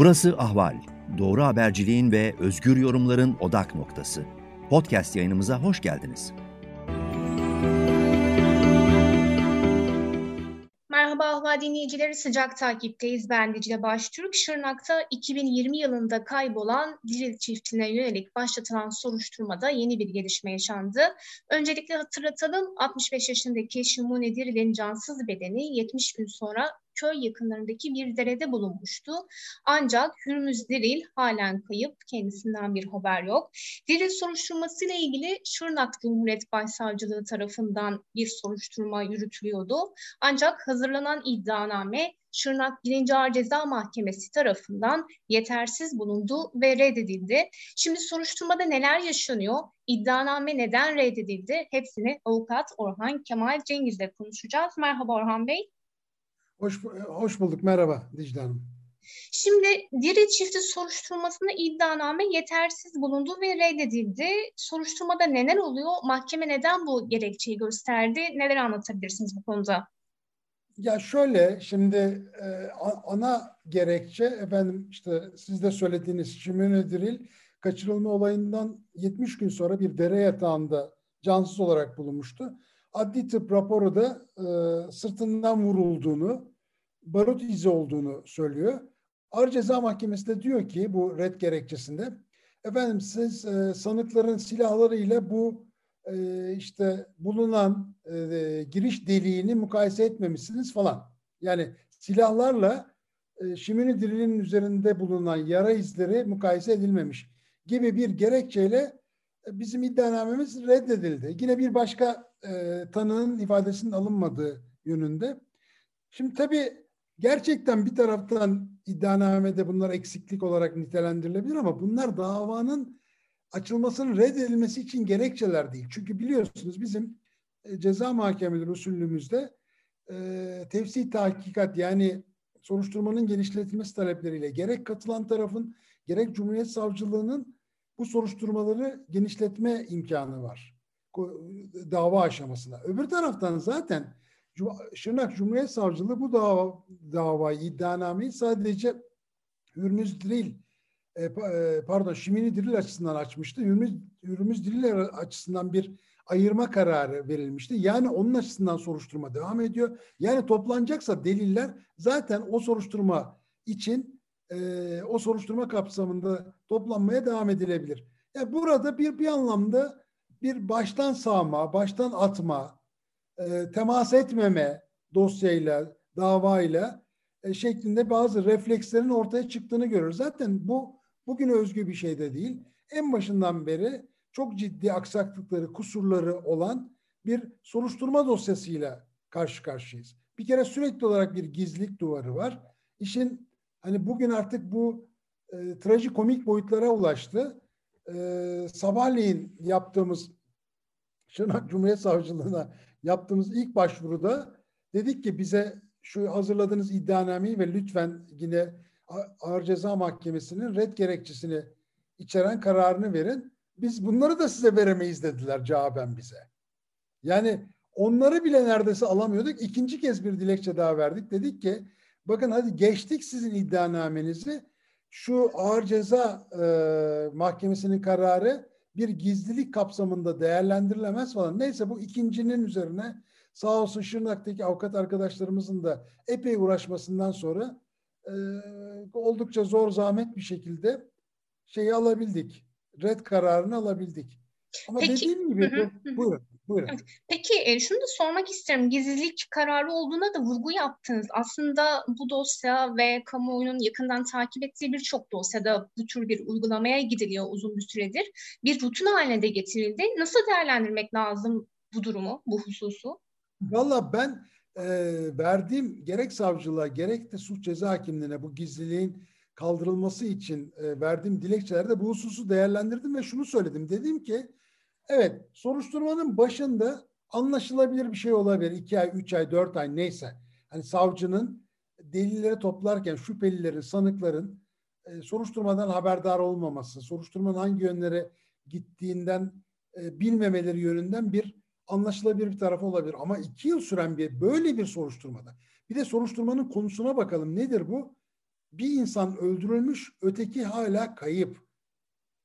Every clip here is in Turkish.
Burası Ahval. Doğru haberciliğin ve özgür yorumların odak noktası. Podcast yayınımıza hoş geldiniz. Merhaba Ahval dinleyicileri sıcak takipteyiz. Ben Dicle Baştürk. Şırnak'ta 2020 yılında kaybolan Diril çiftine yönelik başlatılan soruşturmada yeni bir gelişme yaşandı. Öncelikle hatırlatalım 65 yaşındaki Şimune Diril'in cansız bedeni 70 gün sonra köy yakınlarındaki bir derede bulunmuştu. Ancak Hürmüz Diril halen kayıp, kendisinden bir haber yok. Diril soruşturması ile ilgili Şırnak Cumhuriyet Başsavcılığı tarafından bir soruşturma yürütülüyordu. Ancak hazırlanan iddianame Şırnak 1. Ağır Ceza Mahkemesi tarafından yetersiz bulundu ve reddedildi. Şimdi soruşturmada neler yaşanıyor? İddianame neden reddedildi? Hepsini avukat Orhan Kemal Cengiz'le konuşacağız. Merhaba Orhan Bey. Hoş, hoş bulduk. Merhaba Dicle Hanım. Şimdi diri çifti soruşturmasında iddianame yetersiz bulundu ve reddedildi. Soruşturmada neler oluyor? Mahkeme neden bu gerekçeyi gösterdi? Neler anlatabilirsiniz bu konuda? Ya şöyle şimdi e, ana gerekçe efendim işte siz de söylediğiniz Şimene Diril kaçırılma olayından 70 gün sonra bir dere yatağında cansız olarak bulunmuştu. Adli tıp raporu da e, sırtından vurulduğunu, barut izi olduğunu söylüyor. Ağır Ceza Mahkemesi de diyor ki bu red gerekçesinde efendim siz e, sanıkların silahlarıyla bu e, işte bulunan e, giriş deliğini mukayese etmemişsiniz falan. Yani silahlarla e, Şimini Diril'in üzerinde bulunan yara izleri mukayese edilmemiş gibi bir gerekçeyle e, bizim iddianamemiz reddedildi. Yine bir başka e, tanığın ifadesinin alınmadığı yönünde. Şimdi tabii gerçekten bir taraftan iddianamede bunlar eksiklik olarak nitelendirilebilir ama bunlar davanın açılmasının reddedilmesi için gerekçeler değil. Çünkü biliyorsunuz bizim e, ceza mahkemeleri usulümüzde e, tefsir tahkikat yani soruşturmanın genişletilmesi talepleriyle gerek katılan tarafın gerek Cumhuriyet Savcılığı'nın bu soruşturmaları genişletme imkanı var dava aşamasında. Öbür taraftan zaten Şırnak Cumhuriyet Savcılığı bu dava, davayı, iddianameyi sadece Hürmüz Diril, e, e, pardon Şimini Diril açısından açmıştı. Hürmüz, Hürmüz Diril açısından bir ayırma kararı verilmişti. Yani onun açısından soruşturma devam ediyor. Yani toplanacaksa deliller zaten o soruşturma için e, o soruşturma kapsamında toplanmaya devam edilebilir. Yani burada bir bir anlamda bir baştan sağma, baştan atma, e, temas etmeme dosyayla, davayla e, şeklinde bazı reflekslerin ortaya çıktığını görüyoruz. Zaten bu bugün özgü bir şey de değil. En başından beri çok ciddi aksaklıkları, kusurları olan bir soruşturma dosyasıyla karşı karşıyayız. Bir kere sürekli olarak bir gizlilik duvarı var. İşin hani bugün artık bu e, trajikomik boyutlara ulaştı e, sabahleyin yaptığımız Şırnak Cumhuriyet Savcılığına yaptığımız ilk başvuruda dedik ki bize şu hazırladığınız iddianameyi ve lütfen yine Ağır Ceza Mahkemesi'nin red gerekçesini içeren kararını verin. Biz bunları da size veremeyiz dediler cevaben bize. Yani onları bile neredeyse alamıyorduk. İkinci kez bir dilekçe daha verdik. Dedik ki bakın hadi geçtik sizin iddianamenizi şu ağır ceza e, mahkemesinin kararı bir gizlilik kapsamında değerlendirilemez falan. Neyse bu ikincinin üzerine sağ olsun Şırnak'taki avukat arkadaşlarımızın da epey uğraşmasından sonra e, oldukça zor zahmet bir şekilde şeyi alabildik. Red kararını alabildik. Ama Peki. dediğim gibi hı. Buyurun. Peki e, şunu da sormak isterim. Gizlilik kararı olduğuna da vurgu yaptınız. Aslında bu dosya ve kamuoyunun yakından takip ettiği birçok dosyada bu tür bir uygulamaya gidiliyor uzun bir süredir. Bir rutin haline de getirildi. Nasıl değerlendirmek lazım bu durumu, bu hususu? Valla ben e, verdiğim gerek savcılığa gerek de suç ceza hakimliğine bu gizliliğin kaldırılması için e, verdiğim dilekçelerde bu hususu değerlendirdim ve şunu söyledim. Dedim ki Evet, soruşturmanın başında anlaşılabilir bir şey olabilir. iki ay, üç ay, dört ay neyse. Hani savcının delilleri toplarken şüphelilerin, sanıkların e, soruşturmadan haberdar olmaması, soruşturmanın hangi yönlere gittiğinden e, bilmemeleri yönünden bir anlaşılabilir bir tarafı olabilir. Ama iki yıl süren bir böyle bir soruşturmada bir de soruşturmanın konusuna bakalım. Nedir bu? bir insan öldürülmüş, öteki hala kayıp.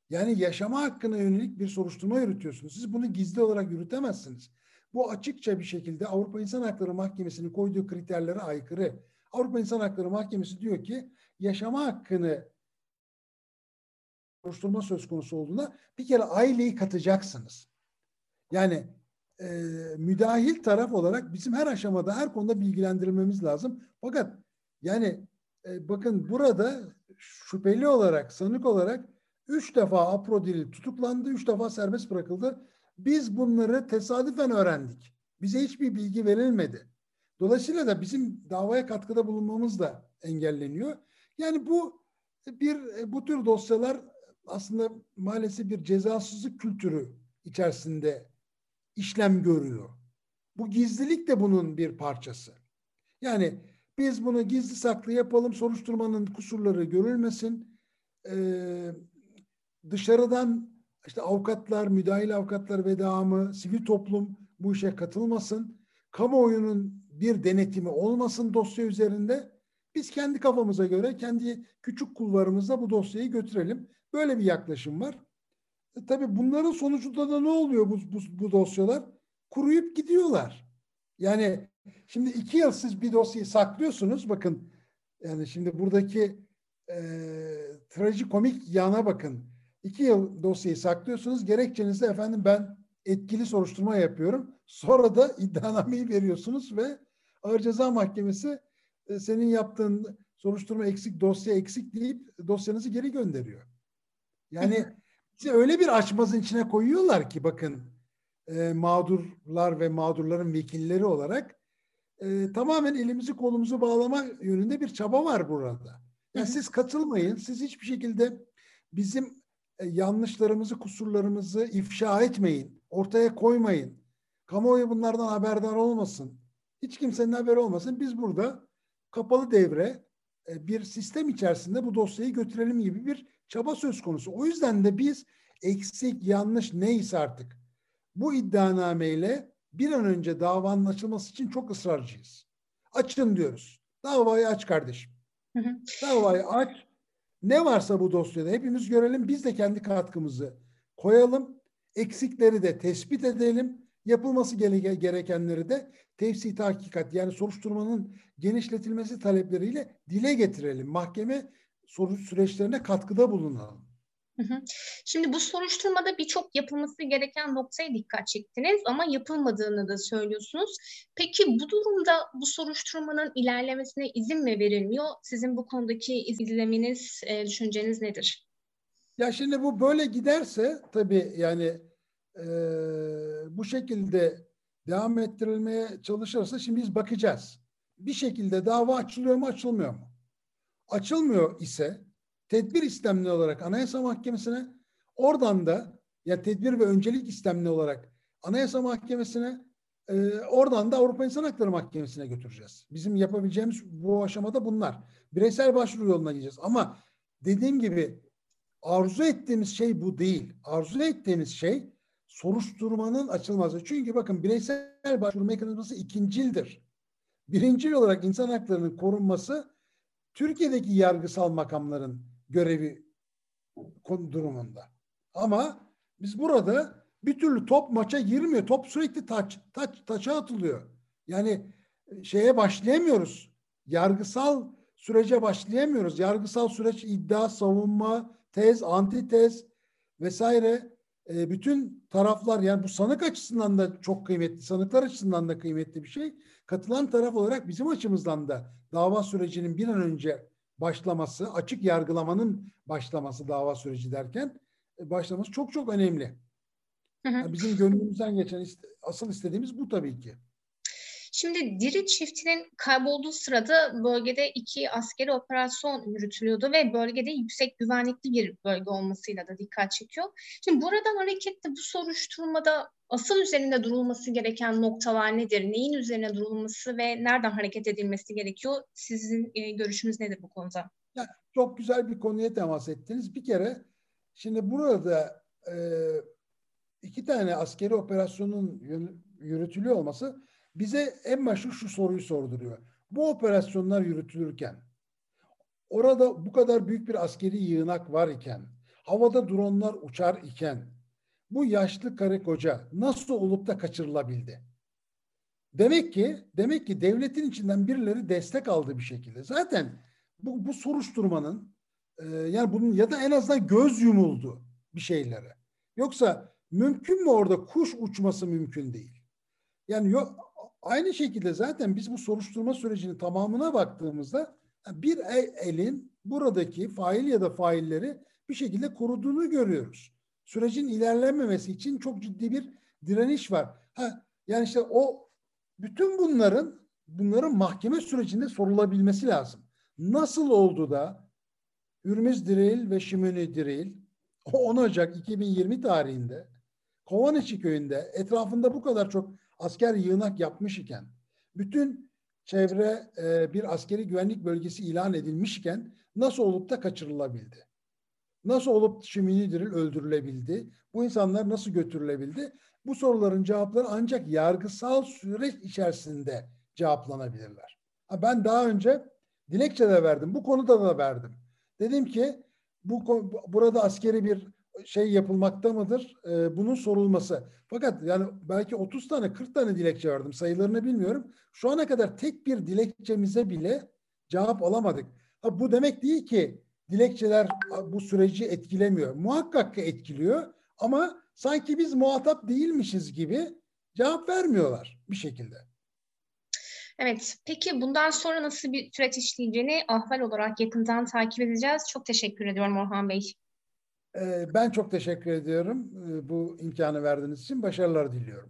Yani yaşama hakkına yönelik bir soruşturma yürütüyorsunuz. Siz bunu gizli olarak yürütemezsiniz. Bu açıkça bir şekilde Avrupa İnsan Hakları Mahkemesi'nin koyduğu kriterlere aykırı. Avrupa İnsan Hakları Mahkemesi diyor ki yaşama hakkını soruşturma söz konusu olduğunda bir kere aileyi katacaksınız. Yani e, müdahil taraf olarak bizim her aşamada her konuda bilgilendirilmemiz lazım. Fakat yani e, bakın burada şüpheli olarak, sanık olarak üç defa Aprodil tutuklandı, üç defa serbest bırakıldı. Biz bunları tesadüfen öğrendik. Bize hiçbir bilgi verilmedi. Dolayısıyla da bizim davaya katkıda bulunmamız da engelleniyor. Yani bu bir bu tür dosyalar aslında maalesef bir cezasızlık kültürü içerisinde işlem görüyor. Bu gizlilik de bunun bir parçası. Yani biz bunu gizli saklı yapalım, soruşturmanın kusurları görülmesin. Ee, dışarıdan işte avukatlar, müdahil avukatlar ve devamı, sivil toplum bu işe katılmasın. Kamuoyunun bir denetimi olmasın dosya üzerinde. Biz kendi kafamıza göre, kendi küçük kulvarımızda bu dosyayı götürelim. Böyle bir yaklaşım var. E, tabii bunların sonucunda da ne oluyor bu, bu, bu dosyalar? Kuruyup gidiyorlar. Yani şimdi iki yıl siz bir dosyayı saklıyorsunuz. Bakın yani şimdi buradaki e, trajikomik yana bakın. İki yıl dosyayı saklıyorsunuz. Gerekçenizde efendim ben etkili soruşturma yapıyorum. Sonra da iddianameyi veriyorsunuz ve Ağır Ceza Mahkemesi e, senin yaptığın soruşturma eksik, dosya eksik deyip dosyanızı geri gönderiyor. Yani bizi öyle bir açmazın içine koyuyorlar ki bakın e, mağdurlar ve mağdurların vekilleri olarak e, tamamen elimizi kolumuzu bağlama yönünde bir çaba var burada. Yani siz katılmayın, siz hiçbir şekilde bizim yanlışlarımızı, kusurlarımızı ifşa etmeyin, ortaya koymayın. Kamuoyu bunlardan haberdar olmasın. Hiç kimsenin haberi olmasın. Biz burada kapalı devre e, bir sistem içerisinde bu dosyayı götürelim gibi bir çaba söz konusu. O yüzden de biz eksik, yanlış neyse artık bu iddianameyle bir an önce davanın açılması için çok ısrarcıyız. Açın diyoruz. Davayı aç kardeşim. Davayı aç. Ne varsa bu dosyada hepimiz görelim. Biz de kendi katkımızı koyalım. Eksikleri de tespit edelim. Yapılması gerekenleri de tefsi hakikat yani soruşturmanın genişletilmesi talepleriyle dile getirelim. Mahkeme soru süreçlerine katkıda bulunalım. Şimdi bu soruşturmada birçok yapılması gereken noktaya dikkat çektiniz ama yapılmadığını da söylüyorsunuz. Peki bu durumda bu soruşturmanın ilerlemesine izin mi verilmiyor? Sizin bu konudaki izleminiz, e, düşünceniz nedir? Ya şimdi bu böyle giderse tabii yani e, bu şekilde devam ettirilmeye çalışırsa şimdi biz bakacağız. Bir şekilde dava açılıyor mu açılmıyor mu? Açılmıyor ise tedbir istemli olarak Anayasa Mahkemesi'ne oradan da ya tedbir ve öncelik istemli olarak Anayasa Mahkemesi'ne e, oradan da Avrupa İnsan Hakları Mahkemesi'ne götüreceğiz. Bizim yapabileceğimiz bu aşamada bunlar. Bireysel başvuru yoluna gideceğiz. Ama dediğim gibi arzu ettiğimiz şey bu değil. Arzu ettiğimiz şey soruşturmanın açılması. Çünkü bakın bireysel başvuru mekanizması ikincildir. Birincil olarak insan haklarının korunması Türkiye'deki yargısal makamların görevi durumunda. Ama biz burada bir türlü top maça girmiyor. Top sürekli taç, taç, taça atılıyor. Yani e, şeye başlayamıyoruz. Yargısal sürece başlayamıyoruz. Yargısal süreç iddia, savunma, tez, antitez vesaire e, bütün taraflar yani bu sanık açısından da çok kıymetli, sanıklar açısından da kıymetli bir şey. Katılan taraf olarak bizim açımızdan da dava sürecinin bir an önce başlaması, açık yargılamanın başlaması dava süreci derken e, başlaması çok çok önemli. Yani bizim gönlümüzden geçen asıl istediğimiz bu tabii ki. Şimdi Diri çiftinin kaybolduğu sırada bölgede iki askeri operasyon yürütülüyordu ve bölgede yüksek güvenlikli bir bölge olmasıyla da dikkat çekiyor. Şimdi buradan hareketle bu soruşturmada asıl üzerinde durulması gereken noktalar nedir? Neyin üzerine durulması ve nereden hareket edilmesi gerekiyor? Sizin e, görüşünüz nedir bu konuda? Ya, çok güzel bir konuya temas ettiniz. Bir kere şimdi burada e, iki tane askeri operasyonun yürütülüyor olması bize en başta şu soruyu sorduruyor. Bu operasyonlar yürütülürken orada bu kadar büyük bir askeri yığınak var iken, havada dronlar uçar iken bu yaşlı karı koca nasıl olup da kaçırılabildi? Demek ki demek ki devletin içinden birileri destek aldı bir şekilde. Zaten bu, bu soruşturmanın e, yani bunun ya da en azından göz yumuldu bir şeylere. Yoksa mümkün mü orada kuş uçması mümkün değil. Yani yok aynı şekilde zaten biz bu soruşturma sürecinin tamamına baktığımızda bir elin buradaki fail ya da failleri bir şekilde koruduğunu görüyoruz. Sürecin ilerlememesi için çok ciddi bir direniş var. Ha, yani işte o bütün bunların bunların mahkeme sürecinde sorulabilmesi lazım. Nasıl oldu da Ürmüz Diril ve Şimuni Diril 10 Ocak 2020 tarihinde Kovaniçi köyünde etrafında bu kadar çok asker yığınak yapmış iken bütün çevre e, bir askeri güvenlik bölgesi ilan edilmişken nasıl olup da kaçırılabildi? Nasıl olup Şimini Diril öldürülebildi? Bu insanlar nasıl götürülebildi? Bu soruların cevapları ancak yargısal süreç içerisinde cevaplanabilirler. Ben daha önce dilekçe de verdim. Bu konuda da verdim. Dedim ki bu burada askeri bir şey yapılmakta mıdır? Ee, bunun sorulması. Fakat yani belki 30 tane 40 tane dilekçe verdim. Sayılarını bilmiyorum. Şu ana kadar tek bir dilekçemize bile cevap alamadık. Ha, bu demek değil ki dilekçeler bu süreci etkilemiyor. Muhakkak ki etkiliyor ama sanki biz muhatap değilmişiz gibi cevap vermiyorlar bir şekilde. Evet, peki bundan sonra nasıl bir süreç işleyeceğini ahval olarak yakından takip edeceğiz. Çok teşekkür ediyorum Orhan Bey. Ee, ben çok teşekkür ediyorum ee, bu imkanı verdiğiniz için. Başarılar diliyorum.